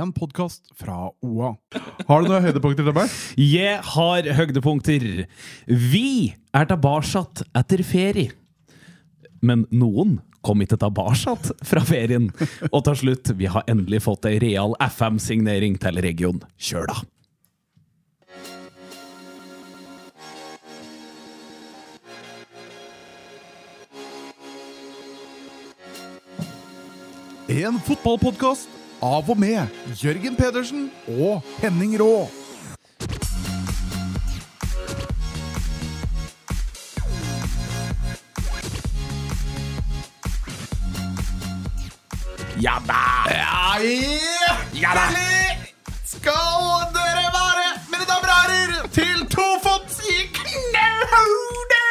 en podkast fra OA. Har du noen høydepunkter meg? Jeg har høydepunkter. Vi er tilbake etter ferie. Men noen kom ikke tilbake fra ferien. Og til slutt, vi har endelig fått ei real FM-signering til region Kjøla. En fotballpodkast av og med Jørgen Pedersen og Henning Rå. Ja da! Ja, ja da! Skal dere være, mine damer og herrer, til tofots i knehode!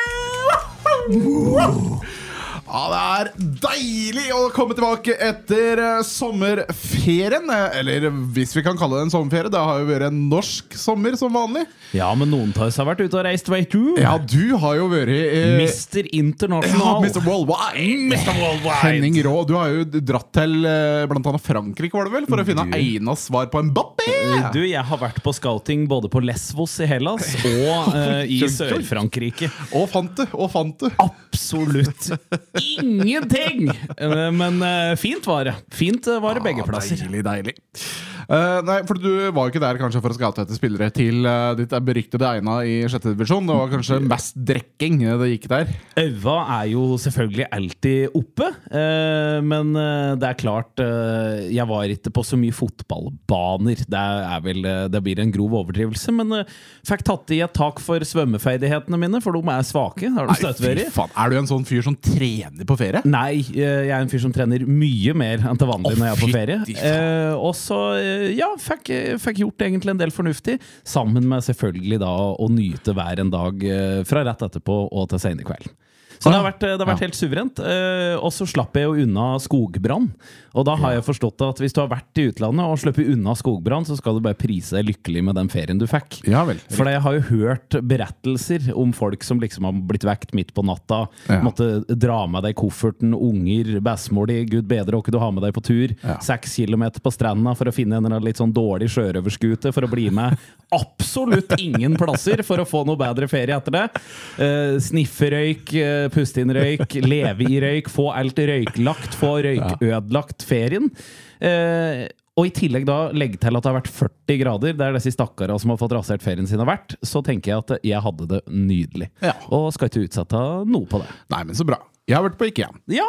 Ja, det er deilig å komme tilbake etter eh, sommerferien. eh, Eller hvis vi kan kalle det en sommerferie. Det har jo vært en norsk sommer som vanlig. Ja, men noen av oss har vært ute og reist, veit du. Ja, du har jo vært eh, Mister ja, Internasjonal. Mr. Worldwide. Mr. Worldwide. Henning Rå, du har jo dratt til eh, annet Frankrike, var det vel? For å finne Du. Einas svar på en Mbappé! Du, jeg har vært på scouting både på Lesvos i Hellas og eh, i Sør-Frankrike. Og fant det, og fant det. Absolutt ingenting! Eh, Men eh, fint var det. Fint eh, var det begge Ja, plasser. Deilig, deilig. Eh, nei, for du var jo ikke der kanskje for å scoute etter spillere til uh, ditt beryktede Eina i sjette divisjon. Det var kanskje mest drekking det gikk der. Øva er jo selvfølgelig alltid oppe, Uh, men det er klart Jeg var ikke på så mye fotballbaner. Det, er vel, det blir en grov overdrivelse, men fikk tatt i et tak for svømmeferdighetene mine, for de er svake. Har vært faen. Er du en sånn fyr som trener på ferie? Nei, jeg er en fyr som trener mye mer enn til vanlig oh, når jeg er på ferie. fytti faen. Og så, eh, ja, fikk, fikk gjort egentlig en del fornuftig, sammen med selvfølgelig da å nyte hver en dag eh, fra rett etterpå og til sene kvelden. kveld. Så det har vært, det har vært helt suverent. Eh, og så slapp jeg jo unna skogbrann. Og da har jeg forstått at hvis du har vært i utlandet og sluppet unna skogbrann, så skal du bare prise deg lykkelig med den ferien du fikk. Ja vel. For jeg har jo hørt berettelser om folk som liksom har blitt vekt midt på natta. Måtte dra med deg kofferten, unger, bestemor di, gud bedre åkke du har med deg på tur. Seks kilometer på stranda for å finne en litt sånn dårlig sjørøverskute for å bli med absolutt ingen plasser for å få noe bedre ferie etter det. Uh, sniffe røyk, eh, puste inn røyk, leve i røyk, få alt røyklagt, få røykødelagt ferien. Eh, og i tillegg da legge til at det har vært 40 grader, der disse stakkara som har fått rasert ferien sin har vært, så tenker jeg at jeg hadde det nydelig. Ja. Og skal ikke utsette noe på det. Nei, men så bra. Jeg har vært på Ikea. Ja!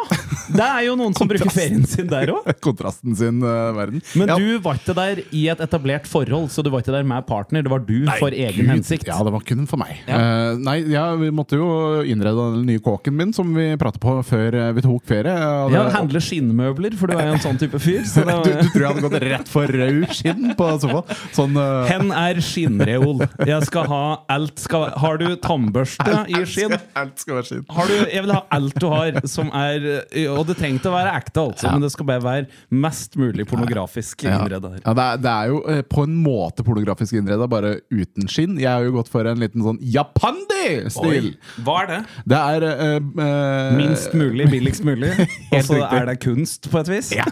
Det er jo noen som bruker ferien sin der òg. Kontrasten sin uh, verden. Men Ja, du var ikke der i et etablert forhold, så du var ikke der med partner. Det var du Nei, for egen Gud. hensikt. Ja, det var kun for meg. Ja. Uh, nei, ja, Vi måtte jo innrede den nye kåken min, som vi pratet på før eh, vi tok ferie. Og Ja, det- Handle skinnmøbler, for du er jo en sånn type fyr. Så det du, du tror jeg hadde gått rett for rød skinn på sofaen? Sånn uh... Hen er skinnreol. Jeg skal ha alt skal, Har du tannbørste i skinn? Alt skal være skinn. Har du, jeg vil ha alt du har som er Og det trenger ikke å være ekte, altså, Ja. men det skal bare være mest mulig pornografisk Ja. innreda. Ja, det, er, det er jo eh, på en måte pornografisk innreda, bare uten skinn. Jeg har jo gått for en liten sånn japandi-stil. Hva er det? Det er uh, uh, Minst mulig, billigst mulig. Og så er det kunst, på et vis. Ja,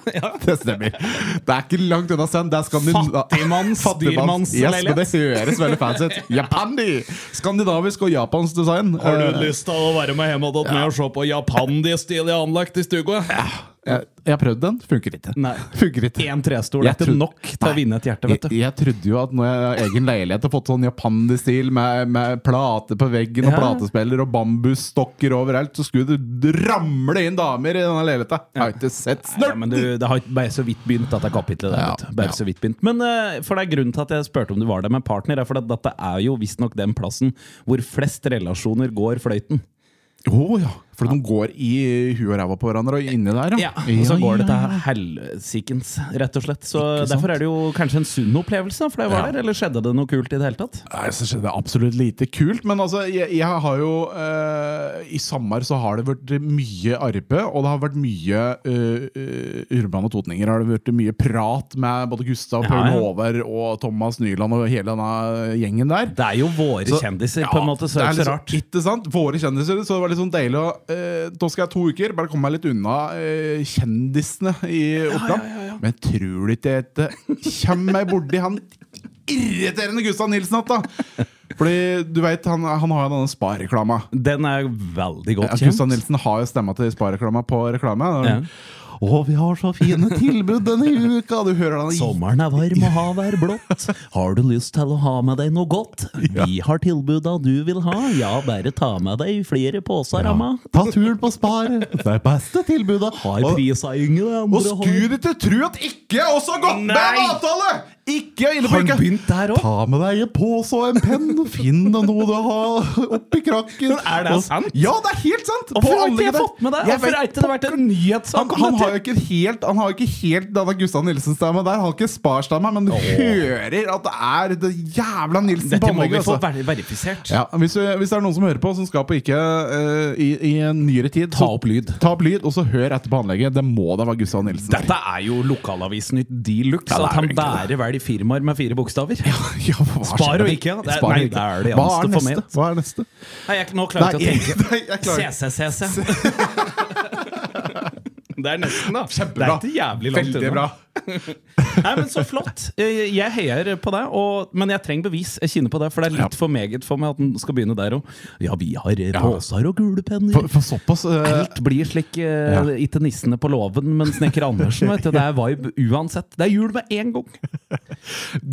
det stemmer. Det er ikke langt unna Send. Det er Skandin- Fattigmanns, dyrmannsleilighet. Yes, det høres veldig fancy ut. Japandi! Skandinavisk og japansk design. Har Eh, du lyst til å være med hjem og med og se på japandig-stil jeg har anlagt i stua? jeg, jeg har prøvd den. Funker ikke. Nei. Funker ikke. En trestol er ikke nok til å vinne et hjerte, vet Jeg, du. jeg trodde jo at når jeg har egen leilighet har fått sånn japandi-stil med, med plate på veggen og Ja. platespiller og bambusstokker overalt, så skulle det ramle inn damer i denne leiligheten. Jeg har ikke sett Ja, snørt! men du, Det har bare så vidt begynt, dette kapitlet. der, Ja. Bare ja. så vidt begynt. Men uh, for det er grunnen til at jeg spurte om du var der med partner. er For dette er jo visstnok den plassen hvor flest relasjoner går fløyten. Oh, ja. For de går i huet og ræva på hverandre og inni der, Ja, Og så går det til helsikens, rett og slett. Så Derfor er det jo kanskje en sunn opplevelse, for det var Ja. der. Eller skjedde det noe kult i det hele tatt? Nei, så skjedde det absolutt lite kult. Men altså, jeg, jeg har jo uh, I sommer så har det vært mye arbeid, og det har vært mye uh, eh, urbane totninger. Har det vært mye prat med både Gustav, Paul ja. Håvard og Thomas Nyland og hele denne gjengen der. Det er jo våre Så- kjendiser, på en måte, så det det er ikke så liksom, rart. Ikke sant? Våre kjendiser. Så det var litt sånn deilig å eh, Da skal jeg to uker bare komme meg litt unna eh, kjendisene i Oppland. Men tror du ikke at det kommer meg borti han irriterende Gustav Nilsen igjen, da? Fordi du vet, han, han har jo denne Spar-reklama. Den er veldig Ja, kjent. Gustav. Nilsen har jo stemma til Spar-reklama på reklame. Ja. Å, vi har så fine tilbud denne uka! Du hører den Sommeren er varm og havet er blått. Har du lyst til å ha med deg noe godt? Vi har tilbuda du vil ha. Ja, bare ta med deg flere poser, Amma. Ta turen på Spar! Det er beste tilbudet. Har Og- prisa yngre Og andre har. skulle ikke tro at ikke jeg også har gått med en avtale! Ikke inne på Har han ikke. begynt der òg? Ta med deg en pose og en penn. Finn noe du har oppi krakken. Men er det Og- sant? Ja, det er helt sant! Hvorfor har ikke jeg anlegget fått med det? Jeg Hvorfor vet har ikke det vært en nyhetssak han, han har jo ikke helt Han har jo ikke helt denne Gustav Nilsen-stemma der. Han har ikke Spar-stemma, men du hører at det er det jævla Nilsen Dette på må vi få Altså. verifisert. Ja, hvis, vi- hvis det er noen som hører på, som skal på ikke uh, i, i en nyere tid Ta opp lyd. Ta opp lyd, og så hør etter på anlegget. Det må da være Gustav Nilsen. Dette er jo lokalavisnytt de luxe. At han bærer vel i firmaer med fire bokstaver. Ja, hva Spar og ikke, ja. Det er- Spar nei, det er det Hva er neste? Hva er neste? Nei, jeg, nå klarer jeg ikke å tenke. CCCC. Det er nesten, da. Kjempebra. Det er ikke jævlig langt Veldig bra. Nei, men Så flott. Jeg jeg heier på deg, og, men jeg trenger bevis. Jeg kjenner på det, For det er litt for meget for meg at den skal begynne der òg. Ja, vi har poser og gule penner. For, for såpass uh, Alt blir slik uh, Ja. Ikke nissene på låven, men Snekker Andersen. Vet du, det er vibe uansett. Det er jul med en gang!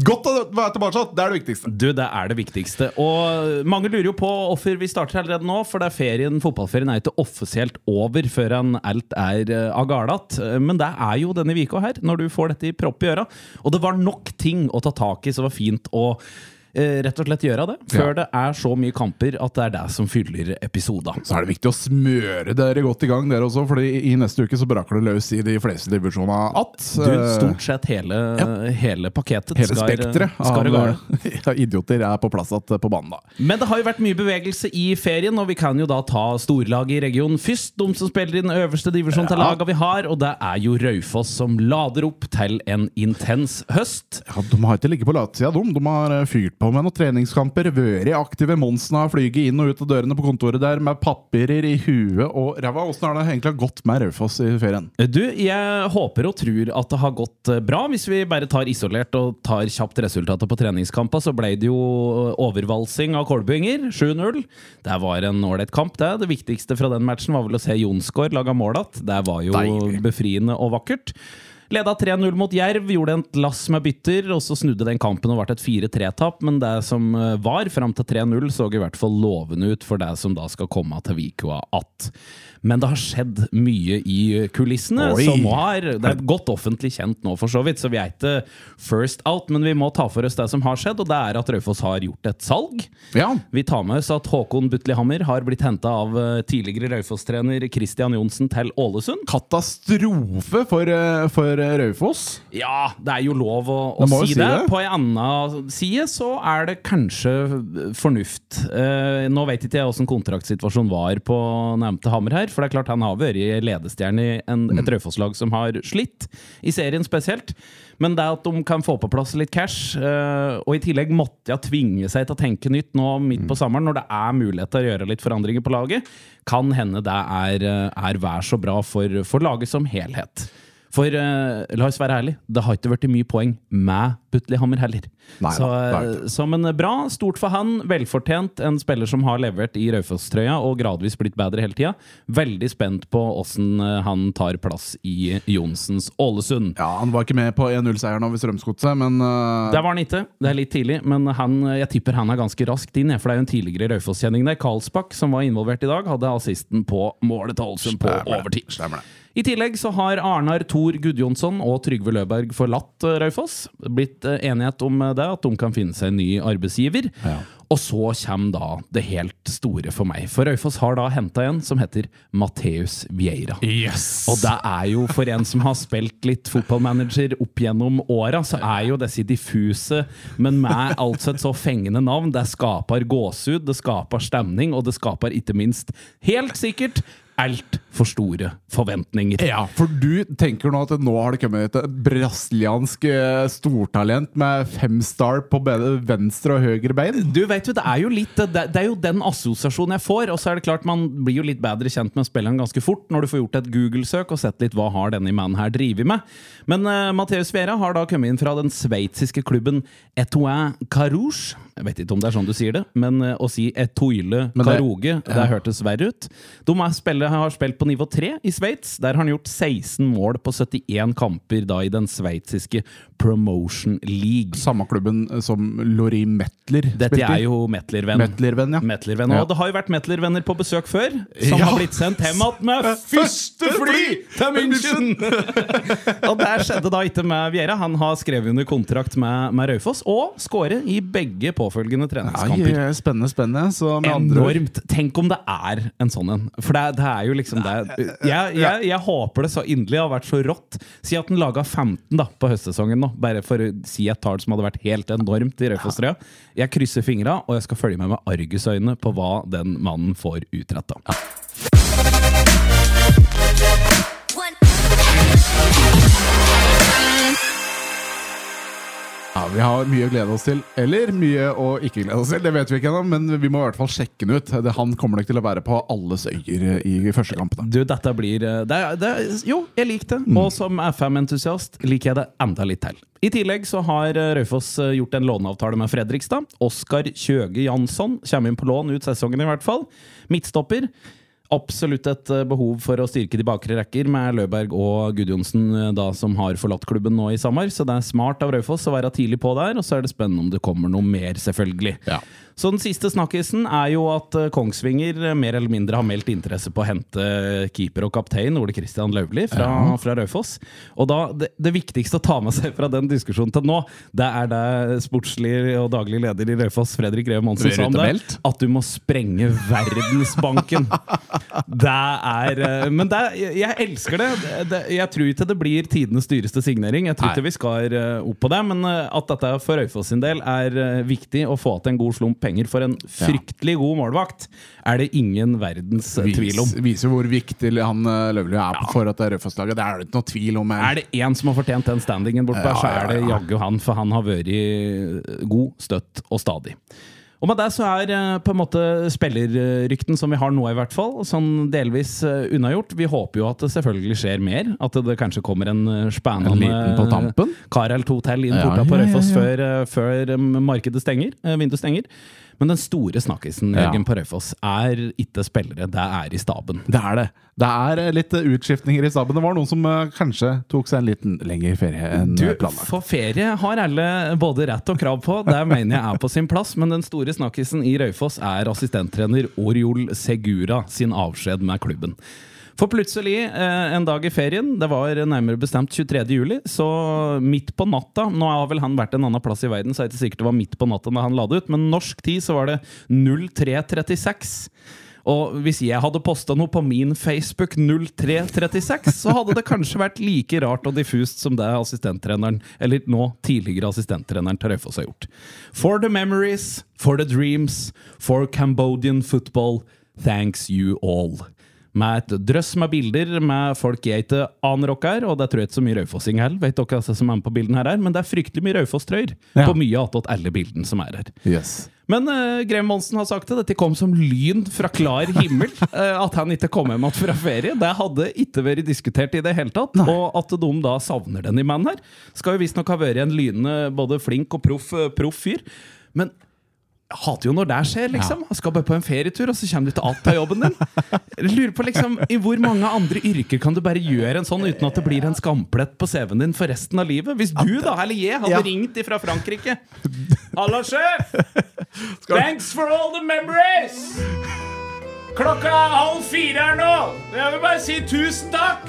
Godt å være tilbake. Det er det viktigste. Du, det er det viktigste. Og mange lurer jo på hvorfor vi starter allerede nå. For det er ferien, fotballferien er ikke offisielt over før en alt er uh, av galat. Men det er jo denne uka her, når du får dette i propp i øra. Og det var nok ting å ta tak i som var fint å rett og slett gjøre det. Før Ja. det er så mye kamper at det er det som fyller episoden. Så er det viktig å smøre dere godt i gang, dere også. Fordi i neste uke så braker det løs i de fleste divisjonene att. Du, stort sett hele, hele pakketet Hele spekteret av ja, idioter er på plass igjen på banen, da. Men det har jo vært mye bevegelse i ferien, og vi kan jo da ta storlaget i regionen først. De som spiller i den øverste divisjonen til Ja. laga vi har, og det er jo Raufoss som lader opp til en intens høst. Ja, De har ikke ligget på latsida, de. De har eh, fyrt på med noen treningskamper. Vært aktive. Monsen har flyget inn og ut av dørene på kontoret der med papirer i huet og ræva. Åssen har det egentlig gått med Raufoss i ferien? Du, jeg håper og tror at det har gått eh, bra. Hvis vi bare tar isolert og tar kjapt resultatet på treningskampa, så ble det jo overvalsing av kolbuinger. 7-0. Det var en ålreit kamp, det. Det viktigste fra den matchen var vel å se Jonsgaard laga mål igjen. Det var jo Deilig. befriende og vakkert. Leda 3-0 mot Jerv, gjorde en lass med bytter, og så snudde den kampen og ble et 4-3-tap. Men det som eh, var fram til 3-0, så i hvert fall lovende ut for det som da skal komme til Vikua att. Men det har skjedd mye i kulissene, Oi. som har Det er godt offentlig kjent nå, for så vidt, så vi er ikke first out. Men vi må ta for oss det som har skjedd, og det er at Raufoss har gjort et salg. Ja. Vi tar med oss at Håkon Butlihammer har blitt henta av eh, tidligere Raufoss-trener Christian Johnsen til Ålesund. Katastrofe for, eh, for eh, Raufoss. Ja, det er jo lov å, å si, si det. det. På en annen side så er det kanskje fornuft. Eh, nå vet ikke jeg åssen kontraktsituasjonen var på nevnte Hammer her, for det er klart han har vært ledestjerne i en, Mm. et Raufoss-lag som har slitt, i serien spesielt. Men det at de kan få på plass litt cash, eh, og i tillegg måtte jeg tvinge seg til å tenke nytt nå midt Mm. på sommeren, når det er mulighet til å gjøre litt forandringer på laget, kan hende det er, eh, er vær så bra for, for laget som helhet. For uh, la oss være ærlig, det har ikke vært mye poeng med Butlehammer heller. Nei så, eh, så men bra, stort for han. Velfortjent. En spiller som har levert i Raufoss-trøya og gradvis blitt bedre hele tida. Veldig spent på åssen eh, han tar plass i Johnsens Ålesund. Ja, Han var ikke med på 1-0-seieren over Strømsgodset, men uh... Der var han ikke. Det er litt tidlig, men han, jeg tipper han er ganske raskt inn. For det er jo en tidligere Raufoss-kjenning der. Karlsbakk, som var involvert i dag, hadde assisten på målet til Ålesund på overtid. Stemmer det. I tillegg så har Arnar Thor Gudjonsson og Trygve Løberg forlatt eh, Raufoss. Blitt eh, enighet om eh, det, at de kan finne seg en ny arbeidsgiver. Ja. Og så kommer da det helt store for meg. For Raufoss har da henta en som heter Mateus Vieira. Yes! Og det er jo for en som har spilt litt fotballmanager opp gjennom åra, så er jo disse diffuse, men med altså et så fengende navn. Det skaper gåsehud, det skaper stemning, og det skaper ikke minst, helt sikkert, altfor store forventninger. Ja, for du tenker nå at nå har det kommet et brasiliansk eh, stortalent med fem star på både venstre og høyre bein? Du vet jo, Det er jo litt Det, det er jo den assosiasjonen jeg får. Og så er det klart man blir jo litt bedre kjent med spilleren ganske fort når du får gjort et Google-søk og sett litt hva har denne mannen her drevet med. Men uh, Matheus Vera har da kommet inn fra den sveitsiske klubben Etoin Carouge. Jeg vet ikke om det er sånn du sier det, men uh, å si Etoile Karoge, det- det, hørtes verre ut. De er spille, har spilt på nivå 3 i Sveits. Der har han gjort 16 mål på 71 kamper da i den sveitsiske Promotion League. Samme klubben eh, som Lori Metler Dette spilte er jo Metler-venn. Metler-venn, ja. Metler-venn. Og det har jo vært Metler-venner på besøk før, som Ja. har blitt sendt hjem igjen med første fly til München! og der skjedde da ikke med Viera. Han har skrevet under kontrakt med, med Raufoss og skåret i begge påfølgende treningskamper. Ai, spennende, spennende. Så med andre Enormt. Tenk om det er en sånn en. For det, det er jo liksom det er- jeg, jeg, jeg håper det så inderlig har vært så rått. Si at den laga 15 da på høstsesongen nå, bare for å si et tall som hadde vært helt enormt i Raufoss-trøya. Jeg krysser fingra, og jeg skal følge med med argusøyne på hva den mannen får utretta. Ja, Vi har mye å glede oss til. Eller mye å ikke glede oss til. Det vet vi ikke ennå, men vi må i hvert fall sjekke den ut. Det, han kommer nok til å være på alles øyer i første kampene. Du, dette blir eh, det, er- det, er- Jo, jeg liker det. Og som FM-entusiast liker jeg det enda litt til. I tillegg så har eh, Raufoss eh, gjort en låneavtale med Fredrikstad. Oskar Kjøge Jansson kommer inn på lån ut sesongen, i hvert fall. Midtstopper. Absolutt et eh, behov for å styrke de bakre rekker med Løberg og Gudjonsen eh, da som har forlatt klubben nå i sommer. Så det er smart av Raufoss å være tidlig på der, og så er det spennende om det kommer noe mer, selvfølgelig. Ja. Så den siste snakkisen er jo at eh, Kongsvinger mer eller mindre har meldt interesse på å hente keeper og kaptein Ole Kristian Lauvli fra, fra Raufoss. Og da, det, det viktigste å ta med seg fra den diskusjonen til nå, det er det sportslig og daglig leder i Raufoss, Fredrik Greve Monsen, sa om det. At du må sprenge Verdensbanken. Det er eh, Men det, er- jeg elsker det. det, jeg tror ikke det blir tidenes dyreste signering. Jeg tror ikke vi skal eh, opp på det, men eh, at dette for Øyfoss sin del er viktig å få til en god slump penger for en fryktelig god målvakt, er det ingen verdens Vis, tvil om. Viser hvor viktig han Løvli er ja. for at det er Raufoss-laget. Det er det ikke noe tvil om. Er det én som har fortjent den standingen bortpå, Ja, så er det ja. jaggu han, for han har vært god, støtt og stadig. Og med det så er eh, på en måte spillerrykten som vi har nå, i hvert fall, sånn delvis eh, unnagjort. Vi håper jo at det selvfølgelig skjer mer. At det kanskje kommer en eh, spennende på kar eller to til inn porta på ja, ja, Raufoss ja. før, eh, før eh, markedet stenger, vinduet stenger. Men den store snakkisen Ja. Jørgen, på Raufoss er ikke spillere, det er i staben. Det er det. Det er eh, litt eh, utskiftninger i staben. Det var noen som eh, kanskje tok seg en liten lengre ferie enn Du, planlagt. for ferie har alle både rett og krav på. Det mener jeg er på sin plass. Men den store snakkisen i Raufoss er assistenttrener Oriol Segura sin avskjed med klubben. For plutselig, eh, en dag i ferien, det var nærmere bestemt 23. juli, så midt på natta Nå har vel han vært en annen plass i verden, så jeg er ikke sikkert det var midt på natta da han la det ut, men norsk tid så var det 03.36. Og hvis jeg hadde posta noe på min Facebook 0336, så hadde det kanskje vært like rart og diffust som det assistenttreneren, eller nå tidligere assistenttreneren til Raufoss har gjort. For the memories, for the dreams, for Cambodian football, thanks you all. Med et drøss med bilder med folk jeg ikke aner hvem er, og det tror jeg ikke så mye raufossing heller, vet dere altså som er med på bildene her, er, men det er fryktelig mye Raufoss-trøyer Ja. på mye attåt alle bildene som er her. Yes. Men uh, Grev Monsen har sagt det. Dette kom som lyn fra klar himmel. uh, at han ikke kom hjem igjen fra ferie. Det hadde ikke vært diskutert i det hele tatt. Og at de da savner den i mannen her. Skal jo visstnok ha vært en lynende både flink og proff eh, proff fyr. Men jeg hater jo når det skjer, liksom. Han skal bare på en ferietur, og så kommer du til alt av jobben din. Jeg lurer på liksom, I hvor mange andre yrker kan du bare gjøre en sånn uten at det blir en skamplett på CV-en din for resten av livet? Hvis du da, eller jeg, hadde Ja. ringt ifra Frankrike Hallo, sjef! Thanks for all the memories! Klokka er halv fire her nå. Jeg vil bare si tusen takk.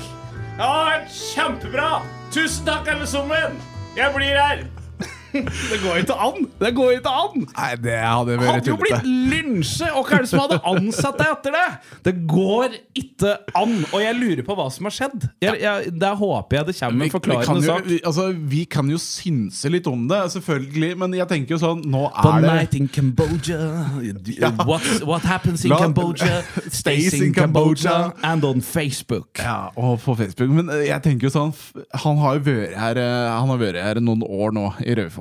Det har vært kjempebra. Tusen takk, alle sammen. Jeg blir her. Det går ikke an! Det går ikke an! Nei, det hadde vært hadde jo blitt lynsje! Og hva er det som hadde ansatt deg etter det? Det går ikke an! Og jeg lurer på hva som har skjedd. Jeg, jeg, der håper jeg det kommer en forklarende sak. vi, altså, vi kan jo synse litt om det, selvfølgelig, men jeg tenker jo sånn Nå er det night in Cambodia what, what happens in La- Cambodia stays in Cambodia and on Facebook. Ja, og på Facebook. Men eh, jeg tenker jo sånn Han har jo vært her eh, Han har vært her noen år nå, i Raufoss.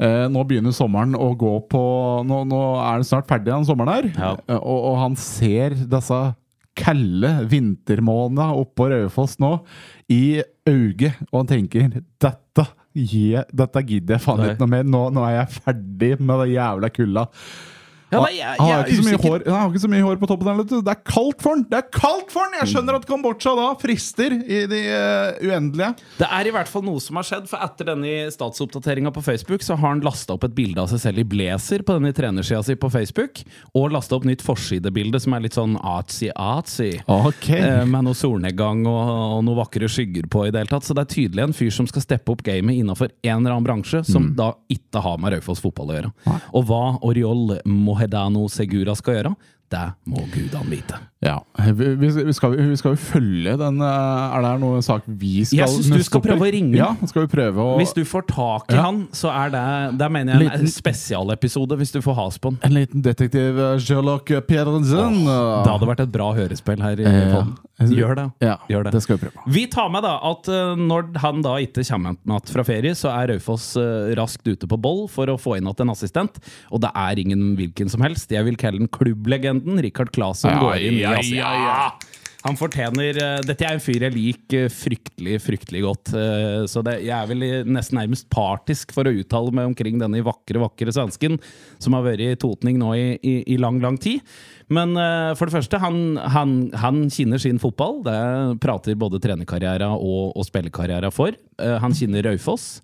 Eh, nå begynner sommeren å gå på Nå, nå er det snart ferdig, den sommeren her. Ja. Eh, og, og han ser disse kalde vintermånedene oppå Raufoss nå i øyet, og han tenker dette, gir- dette gidder jeg faen ikke noe mer. Nå, nå er jeg ferdig med det jævla kulda. Ja, nei, jeg, han, jeg har er ikke så mye hår, han har ikke så mye hår på toppen. der. Det er kaldt for han! Det er kaldt for han! Jeg skjønner at Kambodsja da frister i de uh, uendelige. Det er i hvert fall noe som har skjedd, for etter denne statsoppdateringa på Facebook, så har han lasta opp et bilde av seg selv i blazer på denne trenersida si på Facebook, og lasta opp nytt forsidebilde som er litt sånn artsy-artsy. okay. Eh, med noe solnedgang og, og noe vakre skygger på i det hele tatt. Så det er tydelig en fyr som skal steppe opp gamet innafor en eller annen bransje som da ikke har med Raufoss fotball å gjøre. Og hva Oriol Mohedano Segura skal gjøre, det må gudene vite. Ja, vi, vi, vi, skal, vi skal jo følge den eh, Er det noen sak vi skal Jeg synes du skal prøve å ringe. Ja, skal vi prøve å Hvis du får tak i Ja. han, så er det Da mener jeg en Liten- spesialepisode, hvis du får has på han. En liten detektiv eh, Sherlock Pedersen. Det hadde vært et bra hørespill her i Eh. Gjør det. Ja, Gjør det. det skal vi prøve. Vi tar med da at eh, når han da ikke kommer igjen fra ferie, så er Raufoss eh, raskt ute på boll for å få inn igjen en assistent. Og det er ingen hvilken som helst. Jeg vil kalle den klubblegenden. Rikard Claesson Ja, går inn ja, ja, ja. Han fortjener eh, Dette er en fyr jeg liker fryktelig, fryktelig godt. eh, Så det, jeg er vel nesten nærmest partisk for å uttale meg omkring denne vakre, vakre svensken som har vært i totning nå i, i, i lang, lang tid. Men eh, for det første, han, han, han kinner sin fotball. Det prater både trenerkarriere og, og spillekarriere for. Han kinner Raufoss.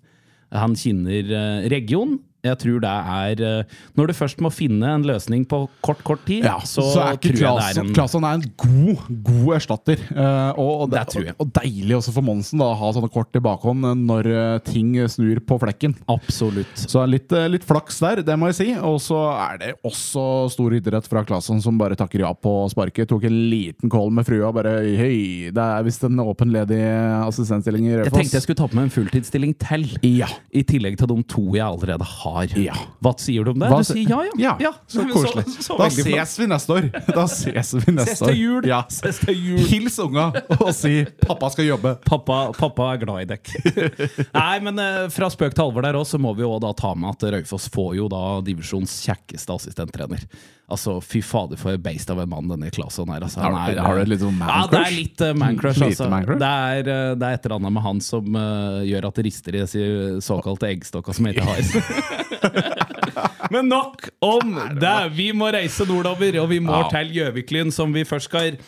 Han kinner eh, region. Jeg tror det er eh, Når du først må finne en løsning på kort, kort tid, Ja, så, så, er ikke det er er en god, god erstatter. Eh, og, og, Det tror jeg. og, og deilig også for Monsen da, å ha sånne kort i bakhånd eh, når ting snur på flekken. Absolutt. Så litt, litt flaks der, det må jeg si. Og så er det også stor idrett fra Claesson som bare takker ja på sparket. Tok en liten call med frua. Bare hei, det er visst en åpen ledig assistentstilling i Jeg tenkte jeg skulle ta på meg en fulltidsstilling til. Ja. I tillegg til de to jeg allerede har. Ja. Hva sier du om det? Hva du sier ja, ja. så koselig. så da ses vi neste år! Da ses vi neste Ses til jul! Ja. Ses til jul! Hils unga og si 'pappa skal jobbe'. Pappa, pappa er glad i dekk. Nei, men eh, fra spøk til alvor der òg, så må vi jo da ta med at Raufoss får jo da divisjons kjekkeste assistenttrener. Altså, Fy fader, for et beist av en mann denne Claesson er. Altså, Han er, har du litt sånn Ja, det er litt uh, man-crush. Altså. man-crush? Det, er, uh, det er et eller annet med han som uh, gjør at det rister i disse såkalte eggstokka som jeg ikke har. Men nok om det! Vi må reise nordover, og vi må Ja. til Gjøviklyn, som vi først skal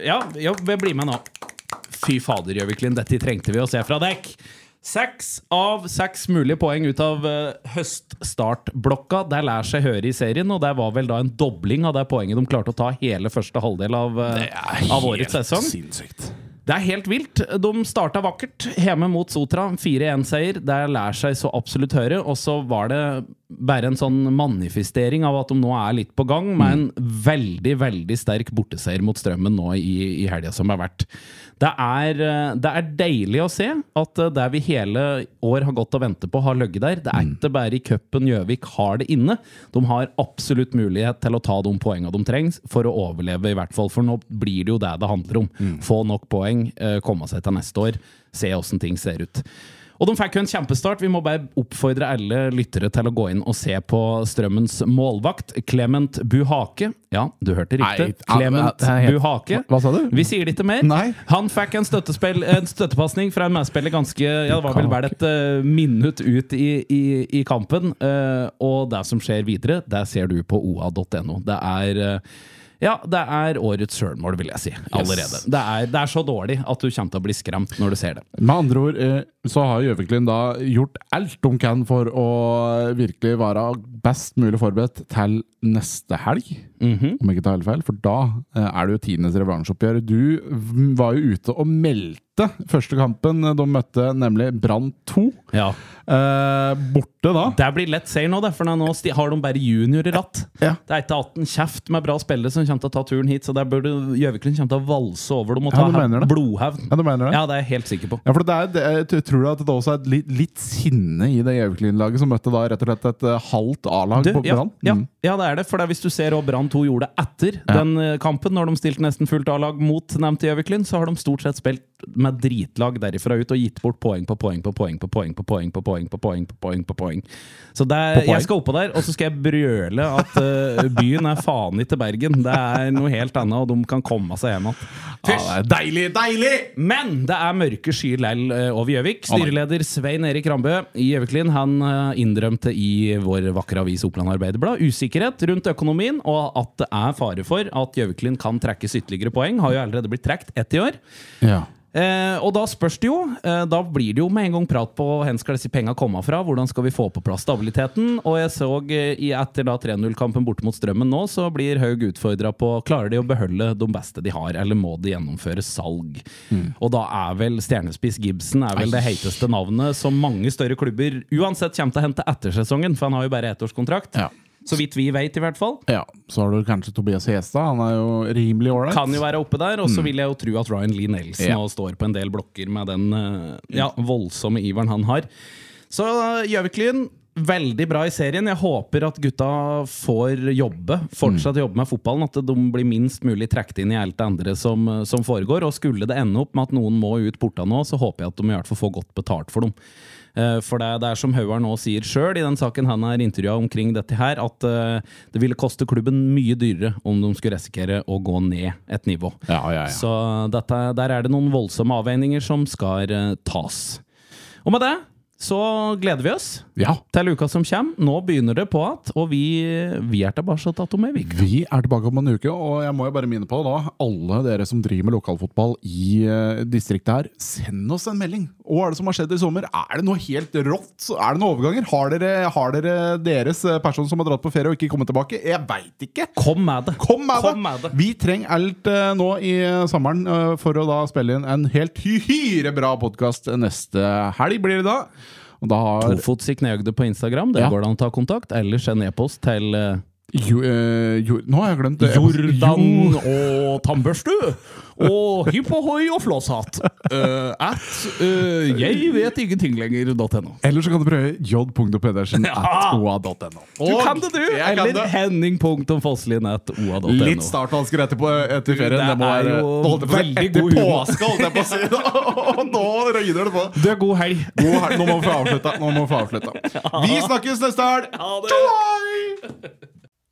Ja, ja bli med nå. Fy fader, Gjøviklyn, dette trengte vi å se fra dekk. Seks av seks mulige poeng ut av uh, høststartblokka. Det lærer seg høre i serien, og det var vel da en dobling av det poenget de klarte å ta hele første halvdel av, eh, av årets sesong. Sinnssykt. Det er helt vilt. De starta vakkert hjemme mot Sotra. 4-1-seier. Det lærer seg så absolutt høre. Og så var det bare en sånn manifestering av at de nå er litt på gang, med en veldig, veldig sterk borteseier mot Strømmen nå i, i helga som har vært. Det er, eh, det er deilig å se at eh, det vi hele år har gått og ventet på, har ligget der. Det er ikke bare i cupen Gjøvik har det inne. De har absolutt mulighet til å ta de poengene de trengs for å overleve, i hvert fall. For nå blir det jo det det handler om. Få nok poeng, eh, komme seg til neste år, se åssen ting ser ut. Og de fikk jo en kjempestart. Vi må bare oppfordre alle lyttere til å gå inn og se på Strømmens målvakt, Clement Buhake. Ja, du hørte riktig. Nei, Clement Buhake. Hva- hva sa du? Vi sier det ikke mer. Nei. Han fikk en, en støttepasning fra en medspiller ganske Ja, det var vel bare et uh, minutt ut i, i, i kampen. Uh, og det som skjer videre, det ser du på oa.no. Det er uh, ja, det er årets sjølmål, vil jeg si. Allerede. Det, er, det er så dårlig at du kommer til å bli skremt når du ser det. Med andre ord, så har Gjøviklin da gjort alt de kan for å virkelig være best mulig forberedt til neste helg. Mhm. Om jeg ikke tar helt feil, for da eh, er det jo tiendes revansjeoppgjør. Du var jo ute og meldte første kampen de møtte, nemlig Brann 2. Ja. Eh, borte da. Det blir lett seier nå, det, for nå har de bare junior i ratt. Ja. Det er ikke 18 kjeft med bra spillere som kommer til å ta turen hit, så der burde Gjøviklin kommer til å valse over dem og ta det? blodhevn. Ja, mener det? Ja, det er jeg helt sikker på. Ja, for det er, det jeg tror du at det også er litt, litt sinne i det Gjøvik-laget som møtte da rett og slett et eh, halvt A-lag på Brann? ja, Mm. ja, det er det. For det hvis du ser hva Brann 2 gjorde etter Ja. den eh, kampen, når de stilte nesten fullt A-lag mot nevnte Gjøviklin, så har de stort sett spilt med dritlag derifra ut og gitt bort poeng på poeng på poeng på poeng på poeng på poeng på poeng på poeng på poeng. Så jeg skal oppå der, og så skal jeg brøle at eh, byen er faen ikke Bergen. Det er noe helt annet, og de kan komme seg hjem igjen. Deilig, deilig! Men det er mørke skyer lell eh, over Gjøvik. Styreleder Svein Erik Rambø i Gjøviklin han eh, innrømte i vår vakre avis Oppland Arbeiderblad usikkerhet rundt økonomien, og at det er fare for at Gjøviklin kan trekkes ytterligere poeng. Har jo allerede blitt trukket ett i år. Ja. Eh, og da spørs det jo. Eh, da blir det jo med en gang prat på hvor skal disse penga komme fra. Hvordan skal vi få på plass stabiliteten? Og jeg så eh, i etter da 3-0-kampen borte mot Strømmen nå, så blir Haug utfordra på klarer de å beholde de beste de har, eller må de gjennomføre salg. Og da er vel stjernespiss Gibson er vel det heiteste navnet som mange større klubber uansett kommer til å hente etter sesongen, for han har jo bare ettårskontrakt. Ja. Så vidt vi vet, i hvert fall. ja. Så har du kanskje Tobias Hestad. Han er jo rimelig ålreit. Kan jo være oppe der, og så vil jeg jo tro at Ryan Lee Nelson Ja. står på en del blokker med den eh, ja, voldsomme iveren han har. Så eh, Gjøviklyn, veldig bra i serien. Jeg håper at gutta får jobbe, fortsatt jobbe med fotballen. At de blir minst mulig trukket inn i alt det andre som, eh, som foregår. Og skulle det ende opp med at noen må ut porta nå, så håper jeg at de i hvert fall får godt betalt for dem. Eh, For det, det er som Haugar nå sier sjøl i den saken han er intervjua omkring dette her, at eh, det ville koste klubben mye dyrere om de skulle risikere å gå ned et nivå. Ja, ja, ja. Så dette, der er det noen voldsomme avveininger som skal eh, tas. Og med det så gleder vi oss ja. til uka som kommer. Nå begynner det på at, og vi, vi er tilbake om ei uke. Vi er tilbake om en uke, og jeg må jo bare minne på da, alle dere som driver med lokalfotball i uh, distriktet her, send oss en melding. Hva er det som har skjedd i sommer? Er det noe helt rått? Er det noen overganger? Har dere, har dere deres eh, person som har dratt på ferie og ikke kommet tilbake? Jeg veit ikke! Kom med det! Kom med, Kom med det. Vi trenger alt uh, nå i sommeren uh, for å da spille inn en helt hyre bra podkast neste helg, blir det da. Har Tofots i knehøgde på Instagram. Det Ja. går det an å ta kontakt. Eller send e-post til eh, jo, eh, jo, Nå har jeg glemt det. Jordan Jo. og tannbørste. Og hipp ohoi og flåshatt. Uh, at uh, jeg vet ingenting lenger.no. Eller så kan du prøve j.pedersen Ja. at oa.no. Du kan det, du! Eller henning.fosslien at oa.no. Litt startvansker etterpå etter ferien. Det Det, må er være jo holdt på veldig etter påske, holdt jeg på å si. Nå røyner det på. Du er god helg. God helg. Nå må vi få avslutta. Nå må vi få avslutta. Vi snakkes neste helg! Ha det.